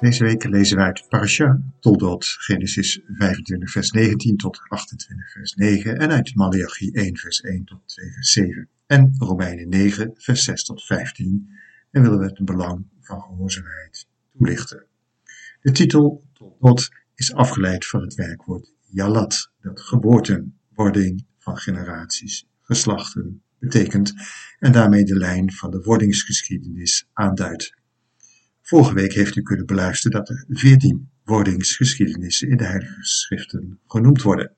Deze week lezen wij uit Parasha Toldot, Genesis 25 vers 19 tot 28 vers 9 en uit Malachi 1 vers 1 tot 2 vers 7 en Romeinen 9 vers 6 tot 15 en willen we het belang van gehoorzaamheid toelichten. De titel Toldot is afgeleid van het werkwoord Yalat, dat geboorten, wording van generaties, geslachten betekent en daarmee de lijn van de wordingsgeschiedenis aanduidt. Vorige week heeft u kunnen beluisteren dat er veertien wordingsgeschiedenissen in de Heilige Schriften genoemd worden.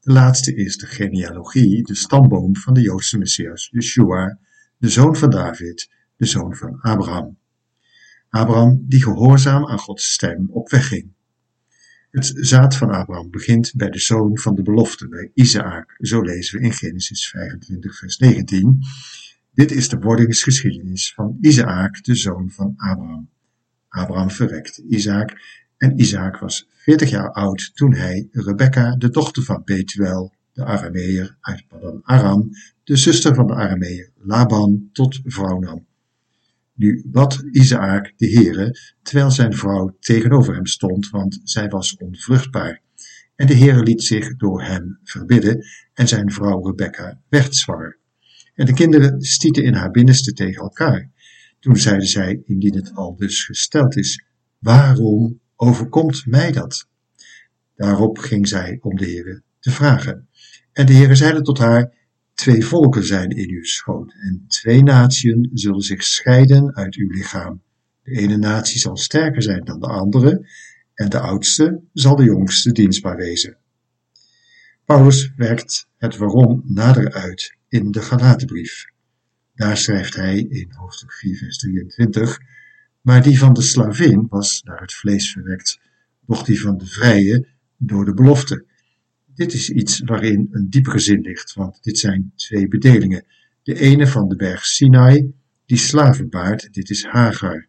De laatste is de genealogie, de stamboom van de Joodse Messias, Yeshua, de zoon van David, de zoon van Abraham. Abraham die gehoorzaam aan Gods stem op weg ging. Het zaad van Abraham begint bij de zoon van de belofte, bij Isaac, zo lezen we in Genesis 25 vers 19. Dit is de wordingsgeschiedenis van Isaac, de zoon van Abraham. Abraham verwekte Isaac en Isaac was veertig jaar oud toen hij Rebekka, de dochter van Betuel, de Arameer uit Padan Aram, de zuster van de Arameer Laban, tot vrouw nam. Nu bad Isaac de Heere, terwijl zijn vrouw tegenover hem stond, want zij was onvruchtbaar. En de Heere liet zich door hem verbidden, en zijn vrouw Rebekka werd zwanger. En de kinderen stieten in haar binnenste tegen elkaar. Toen zeiden zij, indien het al dus gesteld is, waarom overkomt mij dat? Daarop ging zij om de Heere te vragen. En de Heere zeide tot haar, twee volken zijn in uw schoot, en twee natieën zullen zich scheiden uit uw lichaam. De ene natie zal sterker zijn dan de andere, en de oudste zal de jongste dienstbaar wezen. Paulus werkt het waarom nader uit in de Galatenbrief. Daar schrijft hij in hoofdstuk 4, vers 23, maar die van de slavin was naar het vlees verwekt, doch die van de vrije door de belofte. Dit is iets waarin een diepere zin ligt, want dit zijn twee bedelingen. De ene van de berg Sinai, die slaven baart, dit is Hagar.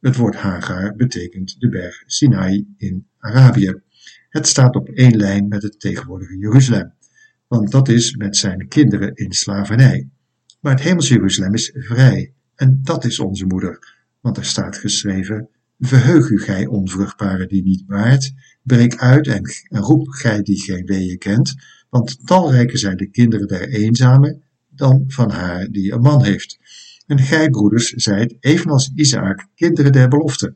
Het woord Hagar betekent de berg Sinai in Arabië. Het staat op één lijn met het tegenwoordige Jeruzalem, want dat is met zijn kinderen in slavernij. Maar het hemelse Jeruzalem is vrij, en dat is onze moeder, want er staat geschreven, verheug u gij onvruchtbare die niet baart, breek uit en, roep gij die geen weeën kent, want talrijker zijn de kinderen der eenzame dan van haar die een man heeft. En gij, broeders, zijt, evenals Isaac, kinderen der belofte.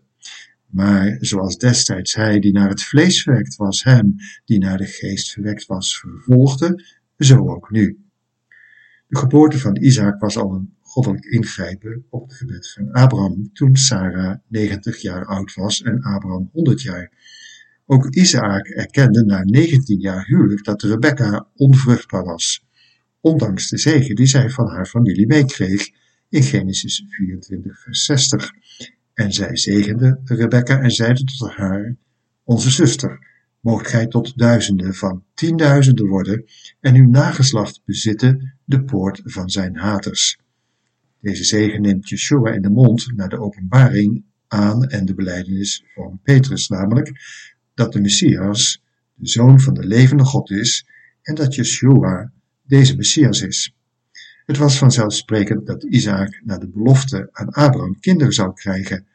Maar zoals destijds hij die naar het vlees verwekt was, hem die naar de geest verwekt was, vervolgde, zo ook nu. De geboorte van Isaac was al een goddelijk ingrijpen op het gebed van Abraham toen Sarah 90 jaar oud was en Abraham 100 jaar. Ook Isaac erkende na 19 jaar huwelijk dat Rebecca onvruchtbaar was, ondanks de zegen die zij van haar familie meekreeg in Genesis 24 vers 60. En zij zegende Rebecca en zeide tot haar, onze zuster, moogt gij tot duizenden van tienduizenden worden en uw nageslacht bezitten de poort van zijn haters. Deze zegen neemt Yeshua in de mond naar de openbaring aan en de beleidenis van Petrus, namelijk dat de Messias de zoon van de levende God is en dat Yeshua deze Messias is. Het was vanzelfsprekend dat Isaac na de belofte aan Abraham kinderen zou krijgen,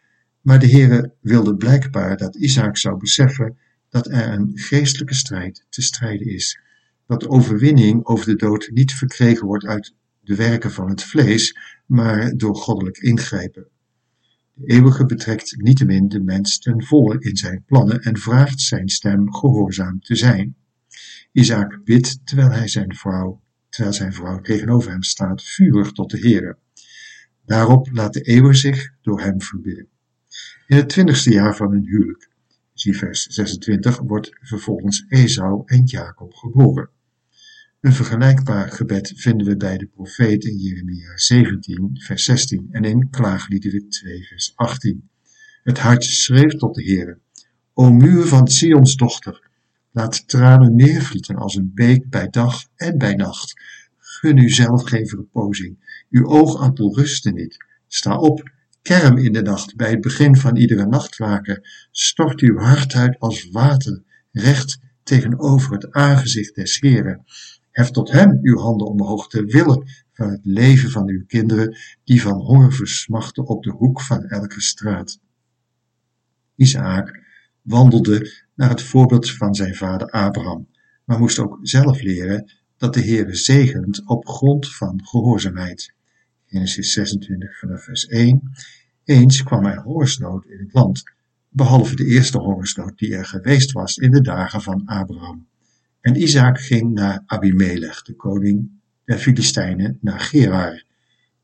maar de Heere wilde blijkbaar dat Isaac zou beseffen dat er een geestelijke strijd te strijden is, dat de overwinning over de dood niet verkregen wordt uit de werken van het vlees, maar door goddelijk ingrijpen. De eeuwige betrekt niettemin de mens ten volle in zijn plannen en vraagt zijn stem gehoorzaam te zijn. Isaac bidt terwijl hij zijn vrouw, terwijl zijn vrouw tegenover hem staat, vurig tot de Heere. Daarop laat de eeuw zich door hem verbidden. In het twintigste jaar van hun huwelijk zie vers 26, wordt vervolgens Esau en Jacob geboren. Een vergelijkbaar gebed vinden we bij de profeet in Jeremia 17, vers 16 en in Klaagliederen 2, vers 18. Het hart schreef tot de Heere, O muur van Sions dochter, laat tranen neervlieten als een beek bij dag en bij nacht. Gun u zelf geen verpozing, uw oogappel rusten niet. Sta op, kerm in de nacht, bij het begin van iedere nachtwaken. Stort uw hart uit als water, recht tegenover het aangezicht des Heren. Hef tot hem uw handen omhoog ter wille van het leven van uw kinderen, die van honger versmachten op de hoek van elke straat. Isaac wandelde naar het voorbeeld van zijn vader Abraham, maar moest ook zelf leren dat de Heere zegent op grond van gehoorzaamheid. Genesis 26 vanaf vers 1. Eens kwam er hongersnood in het land, behalve de eerste hongersnood die er geweest was in de dagen van Abraham. En Isaac ging naar Abimelech, de koning der Filistijnen, naar Gerar.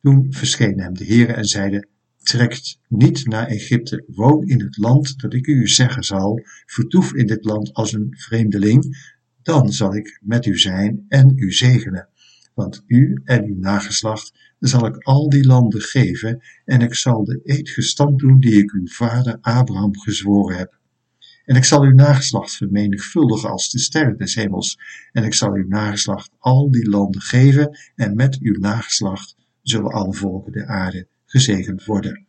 Toen verscheen hem de Heere en zeide, trekt niet naar Egypte, woon in het land dat ik u zeggen zal, vertoef in dit land als een vreemdeling, dan zal ik met u zijn en u zegenen. Want u en uw nageslacht zal ik al die landen geven, en ik zal de eed gestand doen die ik uw vader Abraham gezworen heb. En ik zal uw nageslacht vermenigvuldigen als de sterren des hemels, en ik zal uw nageslacht al die landen geven, en met uw nageslacht zullen alle volken der aarde gezegend worden,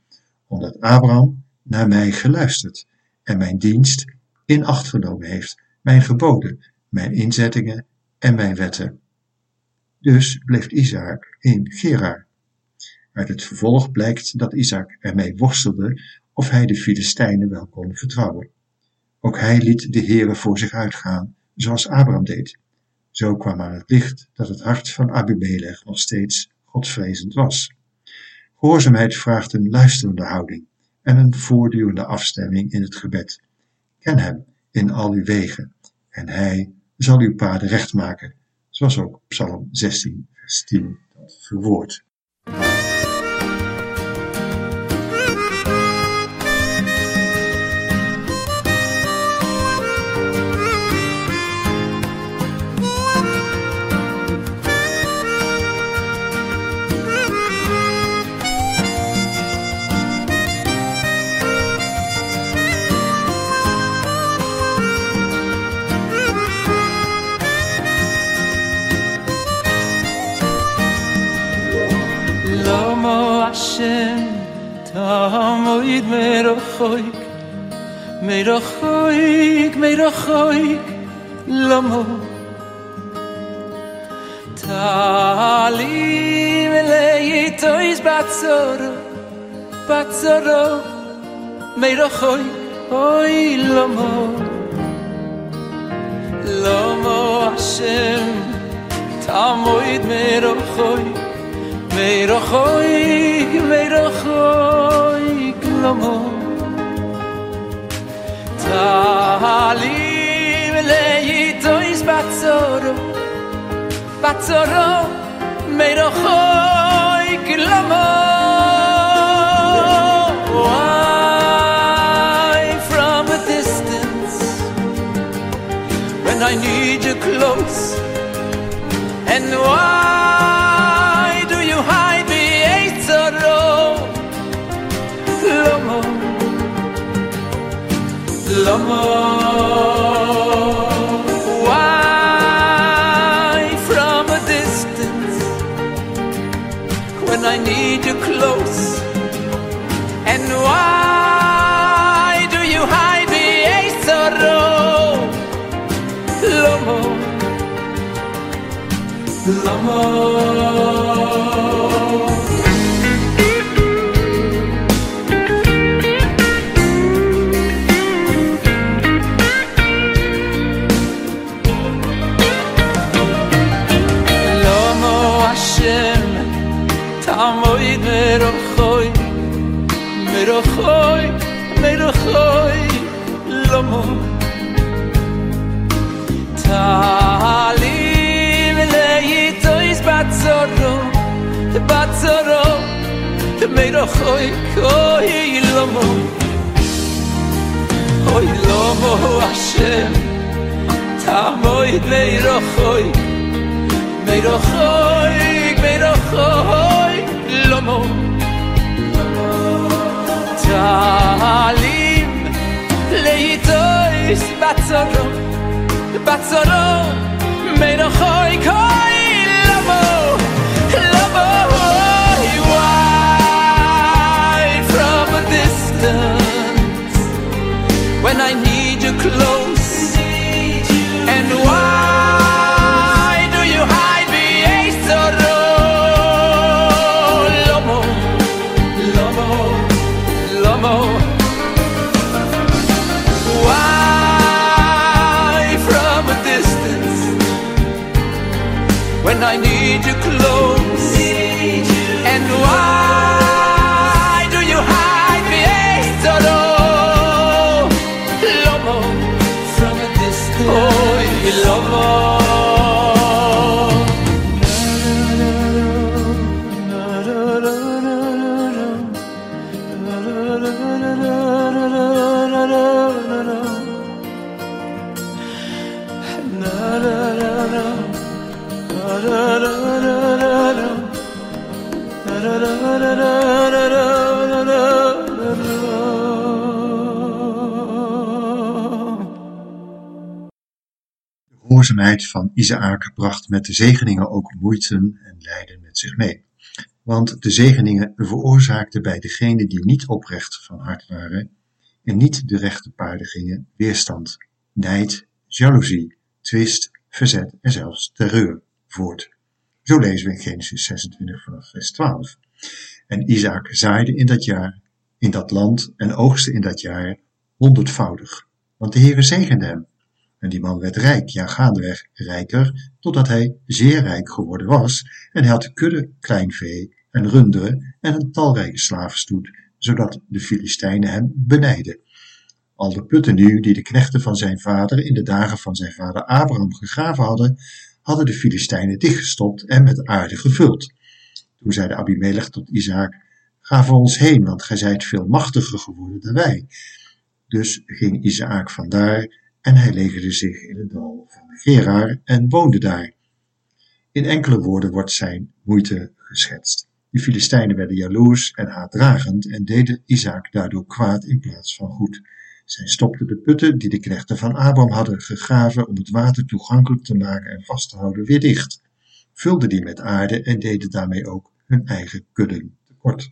omdat Abraham naar mij geluisterd en mijn dienst in acht genomen heeft, mijn geboden, mijn inzettingen en mijn wetten. Dus bleef Isaac in Gerar. Uit het vervolg blijkt dat Isaac ermee worstelde of hij de Filistijnen wel kon vertrouwen. Ook hij liet de Heere voor zich uitgaan, zoals Abraham deed. Zo kwam aan het licht dat het hart van Abimelech nog steeds godvrezend was. Gehoorzaamheid vraagt een luisterende houding en een voortdurende afstemming in het gebed. Ken hem in al uw wegen en hij zal uw paden recht maken, zoals ook Psalm 16, vers 10 dat verwoordt. Moid mer khoik mer khoik mer khoik lamo tali melei tois batzor batzor mer khoik oi lamo lamo ashem tamoid mer khoik veirochoig, veirochoig, lomo. Talim lehi. I need you close and why? Oh. khoy khoy lomo khoy lomo ashem tamoy mer khoy מרחוק, מרחוק, למו תעלים לאיתויס בצורו, בצורו מרחוק, אוי, Gehoorzaamheid van Isaac bracht met de zegeningen ook moeite en lijden met zich mee. Want de zegeningen veroorzaakten bij degenen die niet oprecht van hart waren en niet de rechte paarden gingen, weerstand, nijd, jaloezie, twist, verzet en zelfs terreur voort. Zo lezen we in Genesis 26 vanaf vers 12. En Isaac zaaide in dat jaar, in dat land en oogste in dat jaar honderdvoudig. Want de Heere zegende hem. En die man werd rijk, ja gaandeweg rijker, totdat hij zeer rijk geworden was. En hij had kudde kleinvee en runderen en een talrijke slavenstoet, zodat de Filistijnen hem benijden. Al de putten nu, die de knechten van zijn vader in de dagen van zijn vader Abraham gegraven hadden, hadden de Filistijnen dichtgestopt en met aarde gevuld. Toen zeide Abimelech tot Isaac, ga voor ons heen, want gij zijt veel machtiger geworden dan wij. Dus ging Isaac vandaar en hij legerde zich in het dal van Gerar en woonde daar. In enkele woorden wordt zijn moeite geschetst. De Filistijnen werden jaloers en haatdragend en deden Isaac daardoor kwaad in plaats van goed. Zij stopten de putten die de knechten van Abraham hadden gegraven om het water toegankelijk te maken en vast te houden weer dicht, vulden die met aarde en deden daarmee ook hun eigen kudden tekort.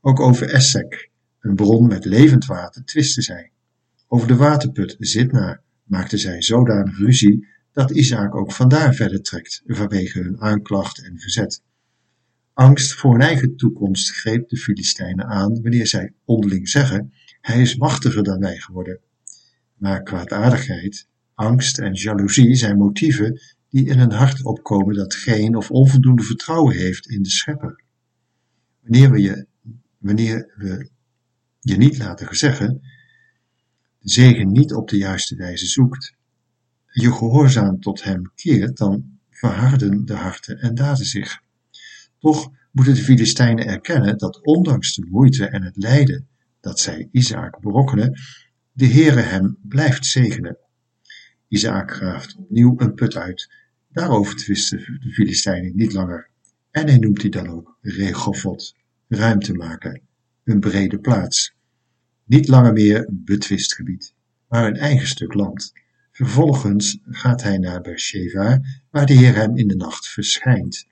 Ook over Essek, een bron met levend water, twisten zij. Over de waterput Zitna maakten zij zodanig ruzie dat Isaac ook vandaar verder trekt vanwege hun aanklacht en verzet. Angst voor hun eigen toekomst greep de Filistijnen aan wanneer zij onderling zeggen: Hij is machtiger dan wij geworden. Maar kwaadaardigheid, angst en jaloezie zijn motieven die in een hart opkomen dat geen of onvoldoende vertrouwen heeft in de schepper. Wanneer we je, wanneer we je niet laten zeggen, zegen niet op de juiste wijze zoekt, je gehoorzaam tot hem keert, dan verharden de harten en daden zich. Toch moeten de Filistijnen erkennen dat ondanks de moeite en het lijden dat zij Isaac berokkenen, de Heere hem blijft zegenen. Isaac graaft opnieuw een put uit. Daarover twisten de Filistijnen niet langer. En hij noemt die dan ook Rehovot, ruimte maken, een brede plaats. Niet langer meer betwist gebied, maar een eigen stuk land. Vervolgens gaat hij naar Beersheba, waar de Heer hem in de nacht verschijnt.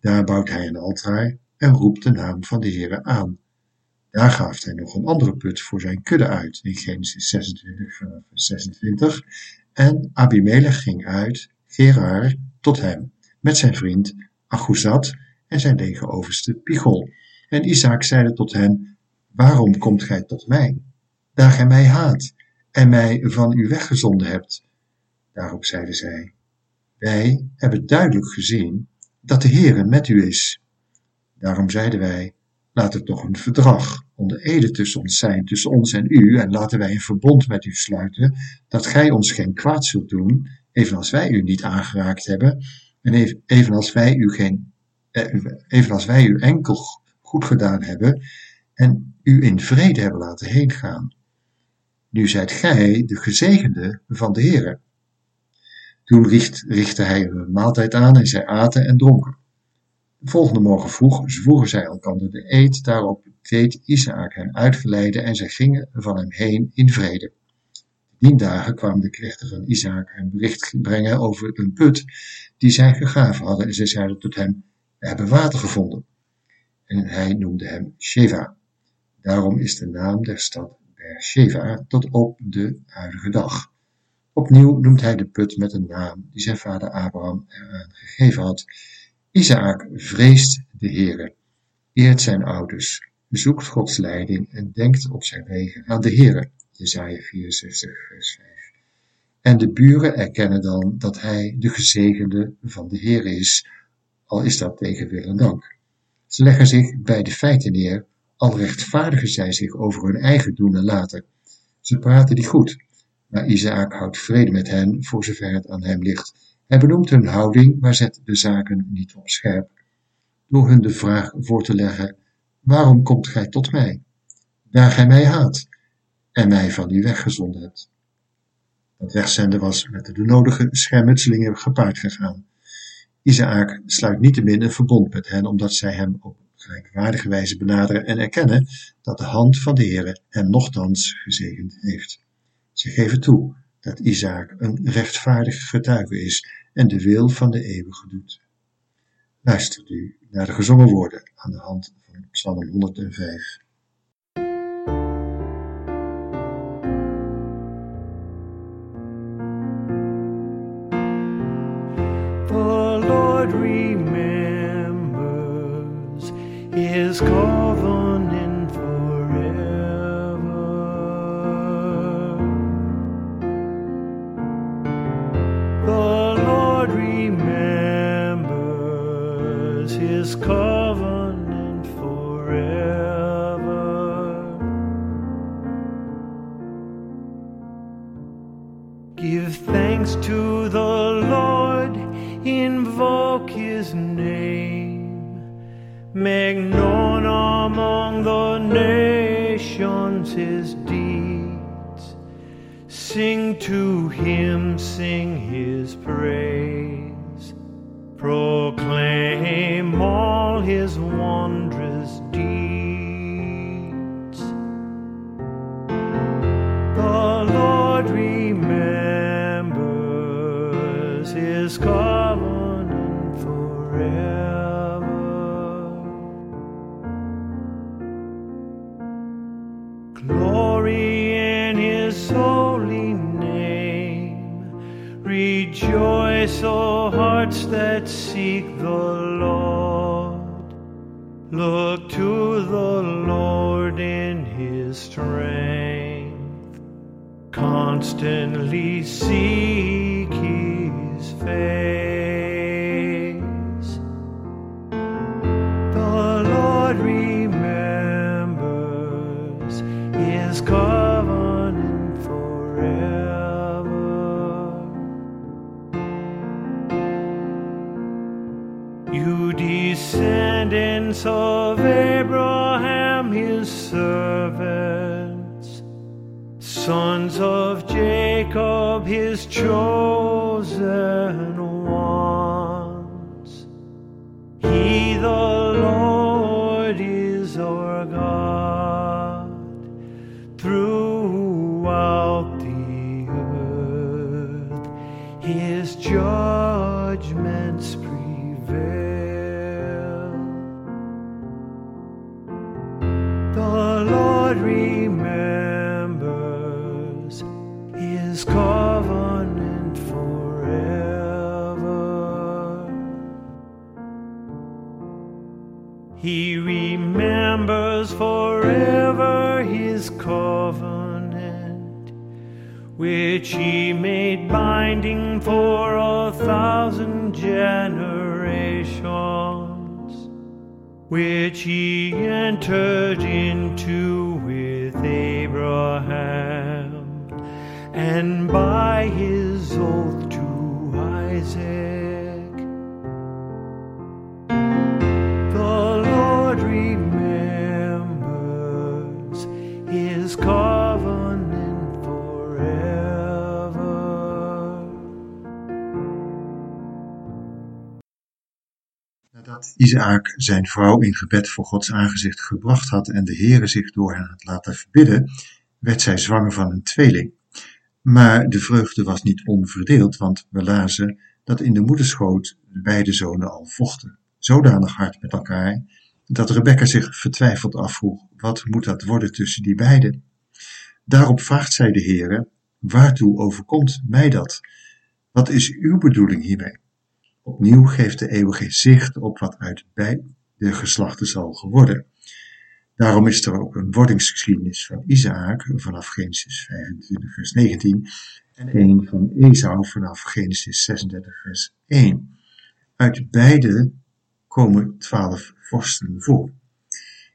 Daar bouwt hij een altaar en roept de naam van de Heere aan. Daar gaaft hij nog een andere put voor zijn kudde uit, in Genesis 26 vanaf 26. En Abimelech ging uit, Gerar, tot hem, met zijn vriend Achuzat en zijn legeroverste Pichol. En Isaac zeide tot hen, waarom komt gij tot mij, daar gij mij haat en mij van u weggezonden hebt? Daarop zeiden zij, wij hebben duidelijk gezien dat de Heere met u is. Daarom zeiden wij, laat er toch een verdrag onder ede tussen ons zijn, tussen ons en u, en laten wij een verbond met u sluiten, dat gij ons geen kwaad zult doen, evenals wij u niet aangeraakt hebben, en evenals wij u geen, eh, evenals wij u enkel goed gedaan hebben, en u in vrede hebben laten heengaan. Nu zijt gij de gezegende van de Heere. Toen richt, richtte hij een maaltijd aan en zij aten en dronken. De volgende morgen vroeg zwoegen zij elkander de eed. Daarop deed Isaac hen uitgeleiden en zij gingen van hem heen in vrede. Dien dagen kwamen de knechten van Isaac hem bericht brengen over een put die zij gegraven hadden. En zij zeiden tot hem, we hebben water gevonden. En hij noemde hem Sheva. Daarom is de naam der stad Beersheva tot op de huidige dag. Opnieuw noemt hij de put met een naam die zijn vader Abraham eraan gegeven had. Isaac vreest de Heere, eert zijn ouders, zoekt Gods leiding en denkt op zijn wegen aan de Heere. Jesaja 64 vers 5. En de buren erkennen dan dat hij de gezegende van de Heere is, al is dat tegen wil en dank. Ze leggen zich bij de feiten neer, al rechtvaardigen zij zich over hun eigen doen en laten. Ze praten die goed, maar Isaac houdt vrede met hen voor zover het aan hem ligt. Hij benoemt hun houding, maar zet de zaken niet op scherp. Door hun de vraag voor te leggen, waarom komt gij tot mij? Daar gij mij haat en mij van u weggezonden hebt. Dat wegzenden was met de nodige schermutselingen gepaard gegaan. Isaac sluit niettemin een verbond met hen, omdat zij hem op gelijkwaardige wijze benaderen en erkennen dat de hand van de Heere hem nochtans gezegend heeft. Ze geven toe dat Isaac een rechtvaardig getuige is en de wil van de eeuwige doet. Luistert u naar de gezongen woorden aan de hand van Psalm 105. The Lord Glory in his holy name. Rejoice, O hearts that seek the Lord. Look to the Lord in his strength. Constantly seek Go. Which he made binding for a thousand generations, which he entered into with Abraham, and by Isaac zijn vrouw in gebed voor Gods aangezicht gebracht had en de Heere zich door hen had laten verbidden, werd zij zwanger van een tweeling. Maar de vreugde was niet onverdeeld, want we lazen dat in de moederschoot de beide zonen al vochten, zodanig hard met elkaar, dat Rebecca zich vertwijfeld afvroeg, wat moet dat worden tussen die beiden? Daarop vraagt zij de Heere, waartoe overkomt mij dat? Wat is uw bedoeling hiermee? Opnieuw geeft de eeuwige zicht op wat uit beide geslachten zal geworden. Daarom is er ook een wordingsgeschiedenis van Isaac vanaf Genesis 25 vers 19 en een van Esau vanaf Genesis 36 vers 1. Uit beide komen twaalf vorsten voor.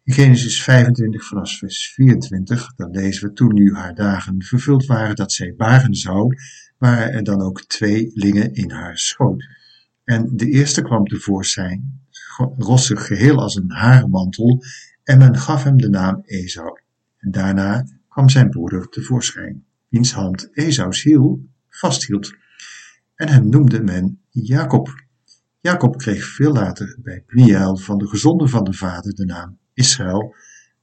In Genesis 25 vanaf vers 24, dan lezen we toen nu haar dagen vervuld waren dat zij baren zou, waren er dan ook tweelingen in haar schoot. En de eerste kwam tevoorschijn, rossig geheel als een haarmantel, en men gaf hem de naam Esau. En daarna kwam zijn broeder tevoorschijn, wiens hand Esau's hiel vasthield. En hem noemde men Jacob. Jacob kreeg veel later bij Pniel van de gezonde van de vader de naam Israël,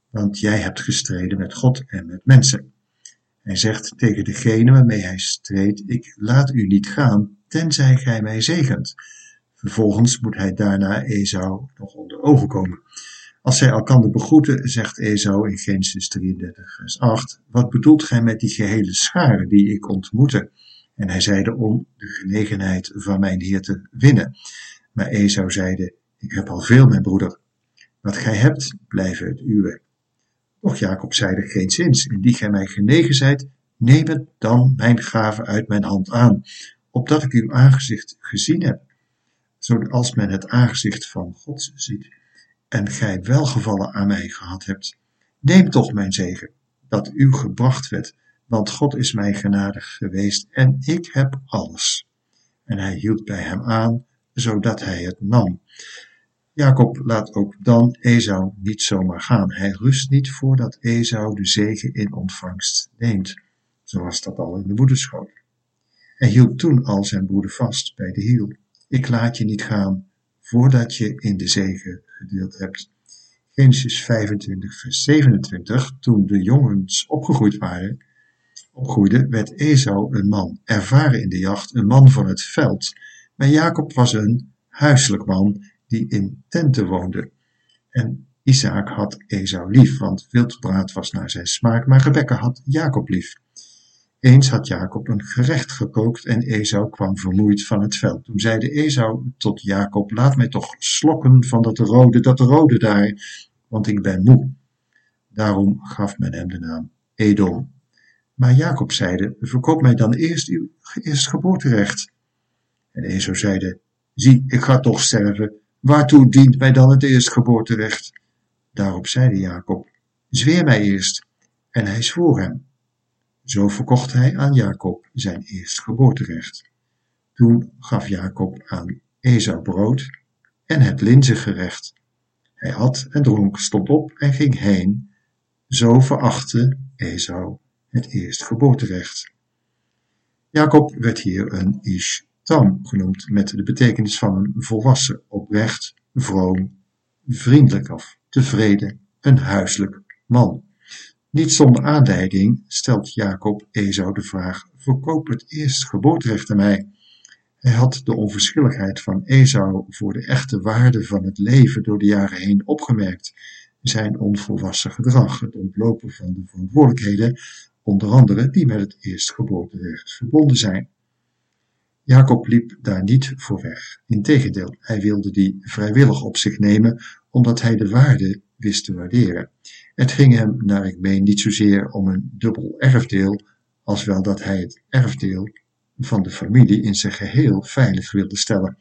want jij hebt gestreden met God en met mensen. Hij zegt tegen degene waarmee hij streed, ik laat u niet gaan, tenzij gij mij zegent. Vervolgens moet hij daarna Esau nog onder ogen komen. Als zij elkander begroeten, zegt Esau in Genesis 33, vers 8, wat bedoelt gij met die gehele schare die ik ontmoette? En hij zeide om de genegenheid van mijn heer te winnen. Maar Esau zeide, ik heb al veel, mijn broeder. Wat gij hebt, blijven het uwe. Och Jacob zeide geen zins, indien gij mij genegen zijt, neem het dan mijn gave uit mijn hand aan, opdat ik uw aangezicht gezien heb, zoals men het aangezicht van God ziet, en gij welgevallen aan mij gehad hebt. Neem toch mijn zegen, dat u gebracht werd, want God is mij genadig geweest en ik heb alles. En hij hield bij hem aan, zodat hij het nam. Jacob laat ook dan Esau niet zomaar gaan. Hij rust niet voordat Esau de zegen in ontvangst neemt, zoals dat al in de moederschoot. Hij hield toen al zijn broeder vast bij de hiel. Ik laat je niet gaan voordat je in de zegen gedeeld hebt. Genesis 25, vers 27. Toen de jongens opgegroeid waren, opgroeiden, werd Esau een man, ervaren in de jacht, een man van het veld. Maar Jacob was een huiselijk man die in tenten woonde. En Isaac had Esau lief, want wildbraad was naar zijn smaak, maar Rebekka had Jacob lief. Eens had Jacob een gerecht gekookt en Esau kwam vermoeid van het veld. Toen zeide Esau tot Jacob, laat mij toch slokken van dat rode, dat rode daar, want ik ben moe. Daarom gaf men hem de naam Edom. Maar Jacob zeide, verkoop mij dan eerst uw eerstgeboorterecht. En Esau zeide, zie, ik ga toch sterven, waartoe dient mij dan het eerstgeboorterecht? Daarop zeide Jacob, zweer mij eerst. En hij zwoer hem. Zo verkocht hij aan Jacob zijn eerstgeboorterecht. Toen gaf Jacob aan Esau brood en het linzengerecht. Hij at en dronk, stond op en ging heen. Zo verachtte Esau het eerstgeboorterecht. Jacob werd hier een Ishtam genoemd, met de betekenis van een volwassen, oprecht, vroom, vriendelijk of tevreden, een huiselijk man. Niet zonder aanleiding stelt Jacob Esau de vraag: verkoop het eerst geboorterecht aan mij. Hij had de onverschilligheid van Esau voor de echte waarde van het leven door de jaren heen opgemerkt. Zijn onvolwassen gedrag, het ontlopen van de verantwoordelijkheden, onder andere die met het eerstgeboorterecht verbonden zijn. Jacob liep daar niet voor weg. Integendeel, hij wilde die vrijwillig op zich nemen, omdat hij de waarde wist te waarderen. Het ging hem, naar ik meen, niet zozeer om een dubbel erfdeel, als wel dat hij het erfdeel van de familie in zijn geheel veilig wilde stellen.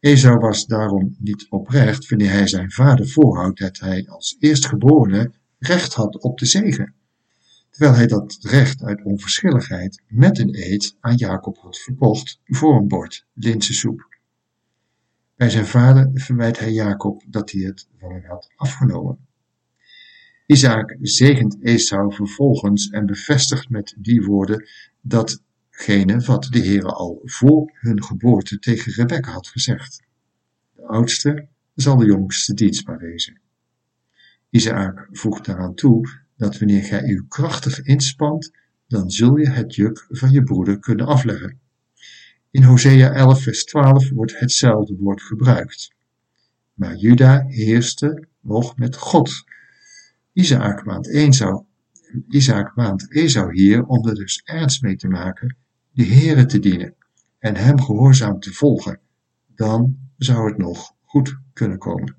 Esau was daarom niet oprecht wanneer hij zijn vader voorhoudt dat hij als eerstgeborene recht had op de zegen, terwijl hij dat recht uit onverschilligheid met een eed aan Jacob had verkocht voor een bord linzensoep. Bij zijn vader verwijt hij Jacob dat hij het van hem had afgenomen. Isaac zegent Esau vervolgens en bevestigt met die woorden datgene wat de Heere al voor hun geboorte tegen Rebekka had gezegd. De oudste zal de jongste dienstbaar wezen. Isaac voegt daaraan toe dat wanneer gij u krachtig inspant, dan zul je het juk van je broeder kunnen afleggen. In Hosea 11 vers 12 wordt hetzelfde woord gebruikt. Maar Juda heerste nog met God. Isaac maand Esau, Isaac maand Esau hier om er dus ernst mee te maken de Heere te dienen en hem gehoorzaam te volgen. Dan zou het nog goed kunnen komen.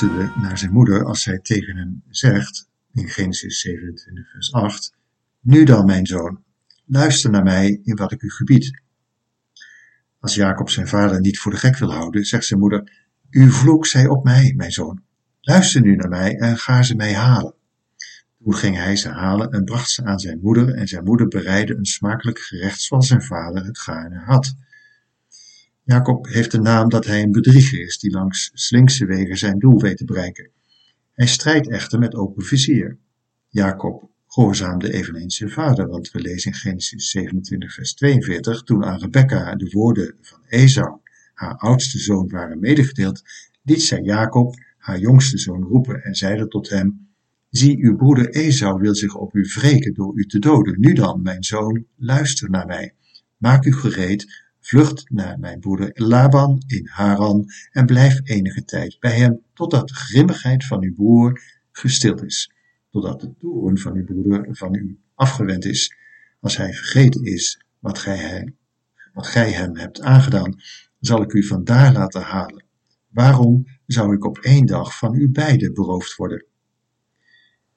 Luisterde naar zijn moeder als zij tegen hem zegt, in Genesis 27 vers 8, Nu dan, mijn zoon, luister naar mij in wat ik u gebied. Als Jacob zijn vader niet voor de gek wil houden, zegt zijn moeder, Uw vloek zij op mij, mijn zoon. Luister nu naar mij en ga ze mij halen. Toen ging hij ze halen en bracht ze aan zijn moeder en zijn moeder bereidde een smakelijk gerecht zoals zijn vader het gaarne had. Jacob heeft de naam dat hij een bedrieger is die langs slinkse wegen zijn doel weet te bereiken. Hij strijdt echter met open vizier. Jacob gehoorzaamde eveneens zijn vader, want we lezen in Genesis 27 vers 42, toen aan Rebekka de woorden van Esau, haar oudste zoon, waren medegedeeld, liet zij Jacob, haar jongste zoon, roepen en zeide tot hem, Zie, uw broeder Esau wil zich op u wreken door u te doden. Nu dan, mijn zoon, luister naar mij. Maak u gereed, vlucht naar mijn broeder Laban in Haran en blijf enige tijd bij hem, totdat de grimmigheid van uw broer gestild is, totdat de toorn van uw broeder van u afgewend is, als hij vergeten is wat gij, Wat gij hem hebt aangedaan, zal ik u vandaar laten halen. Waarom zou ik op één dag van u beiden beroofd worden?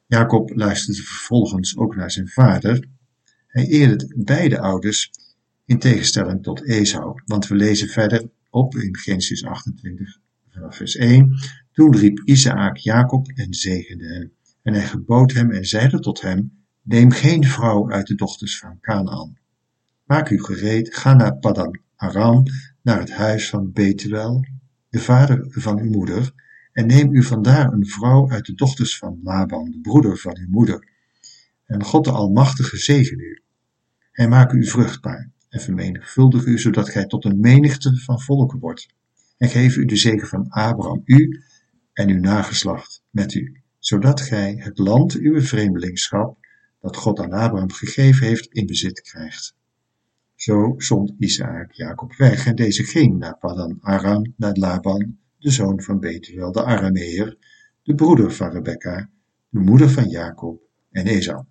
Jacob luisterde vervolgens ook naar zijn vader. Hij eerde beide ouders in tegenstelling tot Esau, want we lezen verder op in Genesis 28 vanaf vers 1. Toen riep Isaac Jacob en zegende hem. En hij gebood hem en zeide tot hem, neem geen vrouw uit de dochters van Canaan. Maak u gereed, ga naar Padan Aram, naar het huis van Betuel, de vader van uw moeder, en neem u vandaar een vrouw uit de dochters van Laban, de broeder van uw moeder. En God de Almachtige zegen u. Hij maak u vruchtbaar en vermenigvuldig u, zodat gij tot een menigte van volken wordt. En geef u de zegen van Abraham, u en uw nageslacht met u, zodat gij het land uw vreemdelingschap, dat God aan Abraham gegeven heeft, in bezit krijgt. Zo zond Isaac Jacob weg en deze ging naar Padan Aram, naar Laban, de zoon van Betuel de Arameer, de broeder van Rebekka, de moeder van Jacob en Esau.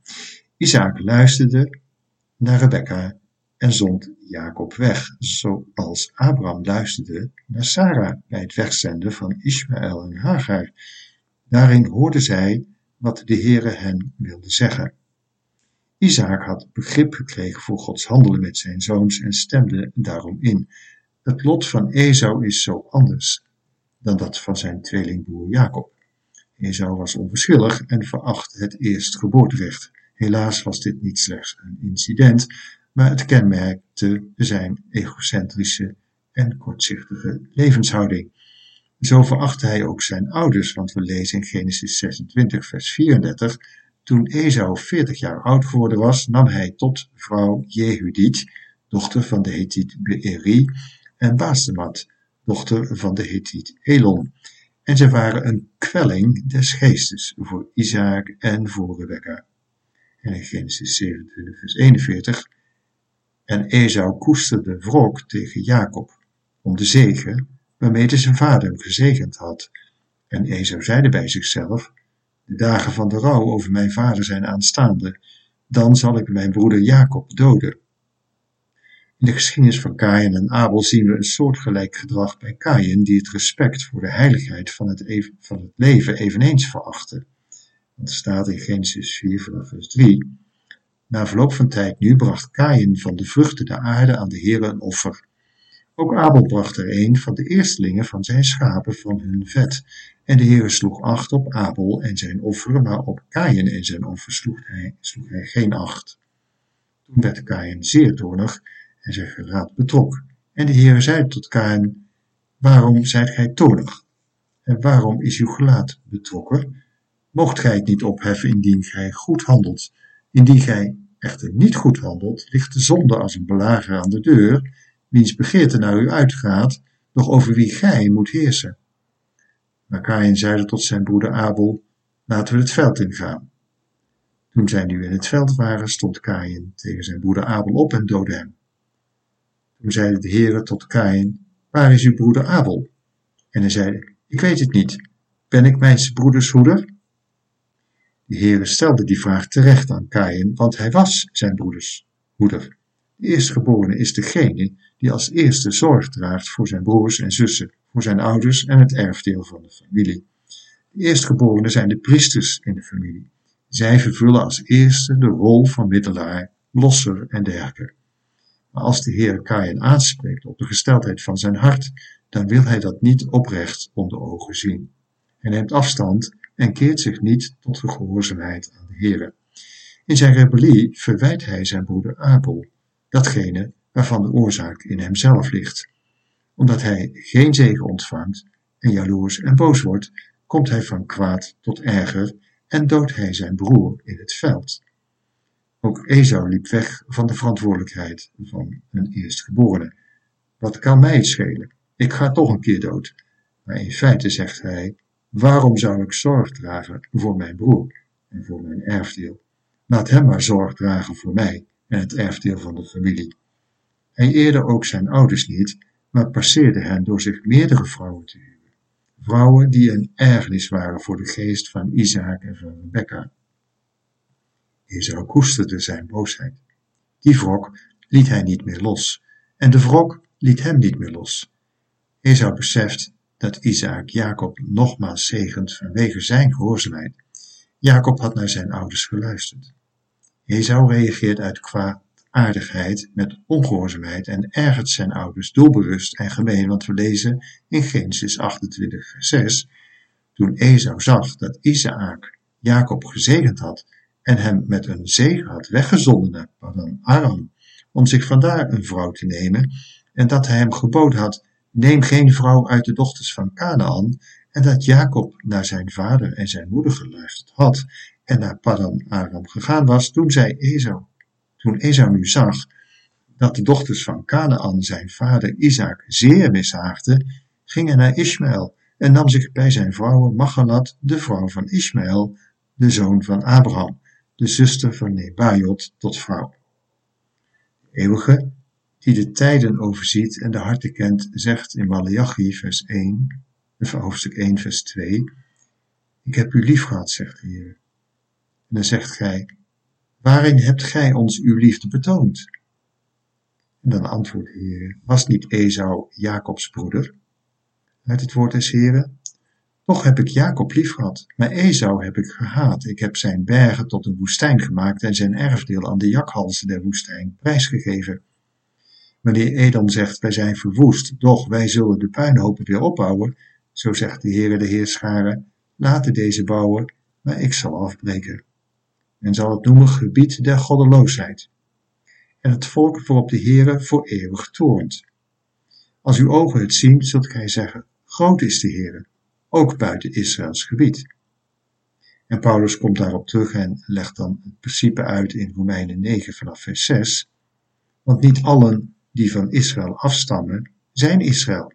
Isaac luisterde naar Rebekka en zond Jacob weg, zoals Abraham luisterde naar Sarah bij het wegzenden van Ismaël en Hagar. Daarin hoorden zij wat de Heere hen wilde zeggen. Isaac had begrip gekregen voor Gods handelen met zijn zoons en stemde daarom in. Het lot van Esau is zo anders dan dat van zijn tweelingbroer Jacob. Esau was onverschillig en verachtte het eerstgeboorterecht. Helaas was dit niet slechts een incident, maar het kenmerkte zijn egocentrische en kortzichtige levenshouding. Zo verachtte hij ook zijn ouders, want we lezen in Genesis 26, vers 34. Toen Esau 40 jaar oud geworden was, nam hij tot vrouw Jehudit, dochter van de Hethiet Beeri, en Basemat, dochter van de Hethiet Elon. En ze waren een kwelling des geestes voor Isaac en voor Rebekka. En in Genesis 27, vers 41 en Esau koesterde wrok tegen Jacob om de zegen waarmee zijn vader hem gezegend had. En Esau zeide bij zichzelf, de dagen van de rouw over mijn vader zijn aanstaande, dan zal ik mijn broeder Jacob doden. In de geschiedenis van Kain en Abel zien we een soortgelijk gedrag bij Kain, die het respect voor de heiligheid van het, van het leven eveneens verachtte. Want er staat in Genesis 4 vanaf vers 3, na verloop van tijd nu bracht Kain van de vruchten der aarde aan de Heere een offer. Ook Abel bracht er een van de eerstelingen van zijn schapen van hun vet. En de Heere sloeg acht op Abel en zijn offer, maar op Kain en zijn offer sloeg hij, geen acht. Toen werd Kain zeer toornig en zijn geraad betrok. En de Heere zei tot Kain, waarom zijt gij toornig? En waarom is uw gelaat betrokken? Mocht gij het niet opheffen indien gij goed handelt? Indien gij echter niet goed handelt, ligt de zonde als een belager aan de deur, wiens begeerte naar u uitgaat, doch over wie gij moet heersen. Maar Kain zeide tot zijn broeder Abel, laten we het veld ingaan. Toen zij nu in het veld waren, stond Kain tegen zijn broeder Abel op en doodde hem. Toen zeide de Heere tot Kain, waar is uw broeder Abel? En hij zeide, ik weet het niet, ben ik mijn broeders hoeder? De Heere stelde die vraag terecht aan Kain, want hij was zijn broeders moeder. De eerstgeborene is degene die als eerste zorg draagt voor zijn broers en zussen, voor zijn ouders en het erfdeel van de familie. De eerstgeborenen zijn de priesters in de familie. Zij vervullen als eerste de rol van middelaar, losser en dergelijke. Maar als de Heer Kain aanspreekt op de gesteldheid van zijn hart, dan wil hij dat niet oprecht onder ogen zien. Hij neemt afstand en keert zich niet tot de gehoorzaamheid aan de Heere. In zijn rebellie verwijt hij zijn broeder Abel, datgene waarvan de oorzaak in hemzelf ligt. Omdat hij geen zegen ontvangt en jaloers en boos wordt, komt hij van kwaad tot erger en doodt hij zijn broer in het veld. Ook Esau liep weg van de verantwoordelijkheid van een eerstgeborene. Wat kan mij schelen? Ik ga toch een keer dood. Maar in feite zegt hij, Waarom zou ik zorg dragen voor mijn broer en voor mijn erfdeel? Laat hem maar zorg dragen voor mij en het erfdeel van de familie. Hij eerde ook zijn ouders niet, maar passeerde hen door zich meerdere vrouwen te huwen. Vrouwen die een ergernis waren voor de geest van Isaac en van Rebekka. Esau koesterde zijn boosheid. Die wrok liet hij niet meer los En de wrok liet hem niet meer los. Esau beseft dat Isaac Jacob nogmaals zegent vanwege zijn gehoorzaamheid. Jacob had naar zijn ouders geluisterd. Esau reageert uit kwaadaardigheid met ongehoorzaamheid en ergert zijn ouders doelbewust en gemeen, want we lezen in Genesis 28 vers 6, toen Esau zag dat Isaac Jacob gezegend had en hem met een zegen had weggezonden naar Padan Aram, om zich vandaar een vrouw te nemen, en dat hij hem geboden had, neem geen vrouw uit de dochters van Canaan, en dat Jacob naar zijn vader en zijn moeder geluisterd had en naar Padan Aram gegaan was, toen zei Esau, toen Esau nu zag dat de dochters van Canaan zijn vader Isaac zeer mishaagden, ging hij naar Ismaël en nam zich bij zijn vrouw Machalat, de vrouw van Ismaël, de zoon van Abraham, de zuster van Nebajot, tot vrouw. Eeuwige, die de tijden overziet en de harten kent, zegt in Malachi vers 1, hoofdstuk 1 vers 2, ik heb u lief gehad, zegt de Heer. En dan zegt gij, waarin hebt gij ons uw liefde betoond? En dan antwoordt de Heer, was niet Esau Jacobs broeder? Uit het woord des Heren, toch heb ik Jacob lief gehad, maar Esau heb ik gehaat. Ik heb zijn bergen tot een woestijn gemaakt en zijn erfdeel aan de jakhalzen der woestijn prijsgegeven. Wanneer Edom zegt, wij zijn verwoest, doch wij zullen de puinhopen weer opbouwen, zo zegt de Heere de Heerscharen, laten deze bouwen, maar ik zal afbreken. Men zal het noemen gebied der goddeloosheid. En het volk waarop de Heere voor eeuwig toornt. Als uw ogen het zien, zult gij zeggen, groot is de Heere, ook buiten Israëls gebied. En Paulus komt daarop terug en legt dan het principe uit in Romeinen 9 vanaf vers 6. Want niet allen die van Israël afstammen, zijn Israël.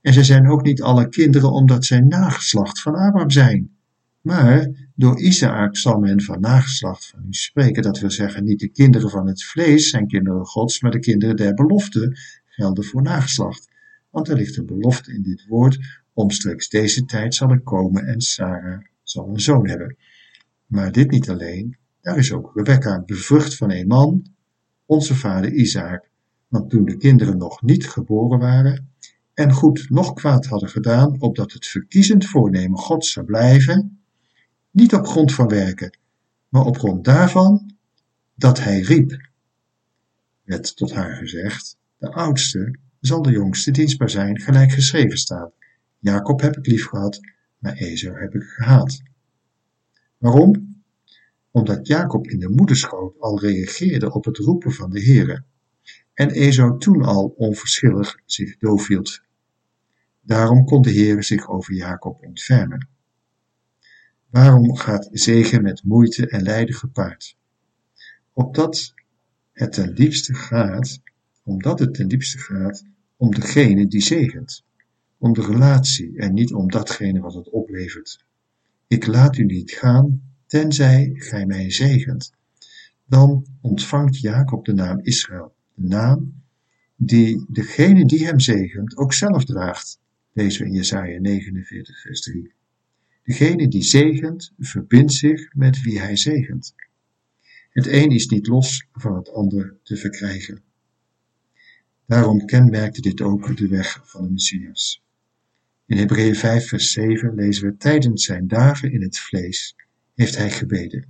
En zij zijn ook niet alle kinderen omdat zij nageslacht van Abraham zijn. Maar door Isaac zal men van nageslacht van u spreken. Dat wil zeggen, niet de kinderen van het vlees zijn kinderen gods, maar de kinderen der belofte gelden voor nageslacht. Want er ligt een belofte in dit woord, omstreeks deze tijd zal ik komen en Sarah zal een zoon hebben. Maar dit niet alleen, daar is ook Rebecca, bevrucht van een man, onze vader Isaac. Want toen de kinderen nog niet geboren waren, en goed nog kwaad hadden gedaan, opdat het verkiezend voornemen God zou blijven, niet op grond van werken, maar op grond daarvan dat hij riep. Werd tot haar gezegd, de oudste zal de jongste dienstbaar zijn, gelijk geschreven staat. Jacob heb ik lief gehad, maar Esau heb ik gehaat. Waarom? Omdat Jacob in de moederschoot al reageerde op het roepen van de Heere en Esau toen al onverschillig zich doof hield. Daarom kon de Heere zich over Jacob ontfermen. Waarom gaat zegen met moeite en lijden gepaard? Opdat het ten diepste gaat, omdat het ten diepste gaat om degene die zegent, om de relatie en niet om datgene wat het oplevert. Ik laat u niet gaan, tenzij gij mij zegent. Dan ontvangt Jacob de naam Israël, naam die degene die hem zegent ook zelf draagt. Lezen we in Jesaja 49 vers 3. Degene die zegent, verbindt zich met wie hij zegent. Het een is niet los van het ander te verkrijgen. Daarom kenmerkte dit ook de weg van de Messias. In Hebreeën 5 vers 7 lezen we tijdens zijn dagen in het vlees heeft hij gebeden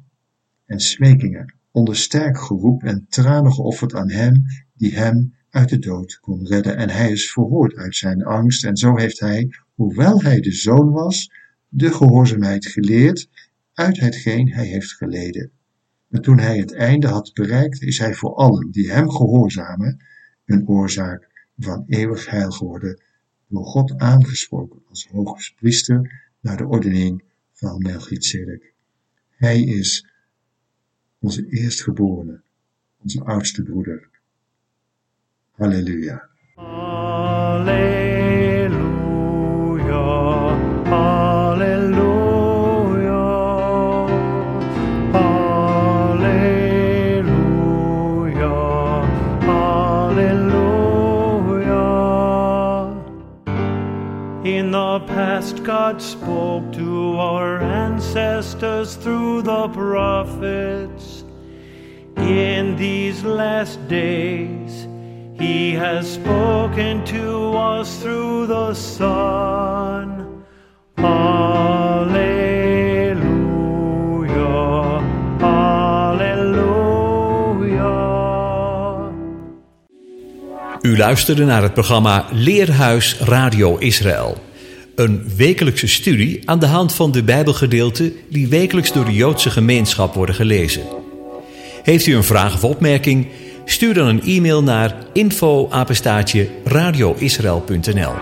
en smekingen onder sterk geroep en tranen geofferd aan hem die hem uit de dood kon redden en hij is verhoord uit zijn angst en zo heeft hij, hoewel hij de zoon was, de gehoorzaamheid geleerd uit hetgeen hij heeft geleden. En toen hij het einde had bereikt, is hij voor allen die hem gehoorzamen een oorzaak van eeuwig heil geworden, door God aangesproken als hoogpriester naar de ordening van Melchizedek. Hij is onze eerstgeborene, onze oudste broeder. Halleluja. Alleluia, Alleluia, Alleluia, Alleluia. In the past, God spoke to our ancestors through the prophets. In these last days, He has spoken to us through the Son. Alleluia. U luisterde naar het programma Leerhuis Radio Israël. Een wekelijkse studie aan de hand van de Bijbelgedeelten die wekelijks door de Joodse gemeenschap worden gelezen. Heeft u een vraag of opmerking? Stuur dan een e-mail naar info radioisrael.nl.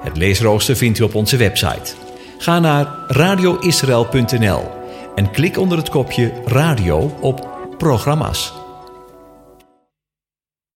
Het leesrooster vindt u op onze website. Ga naar radioisrael.nl en klik onder het kopje radio op programma's.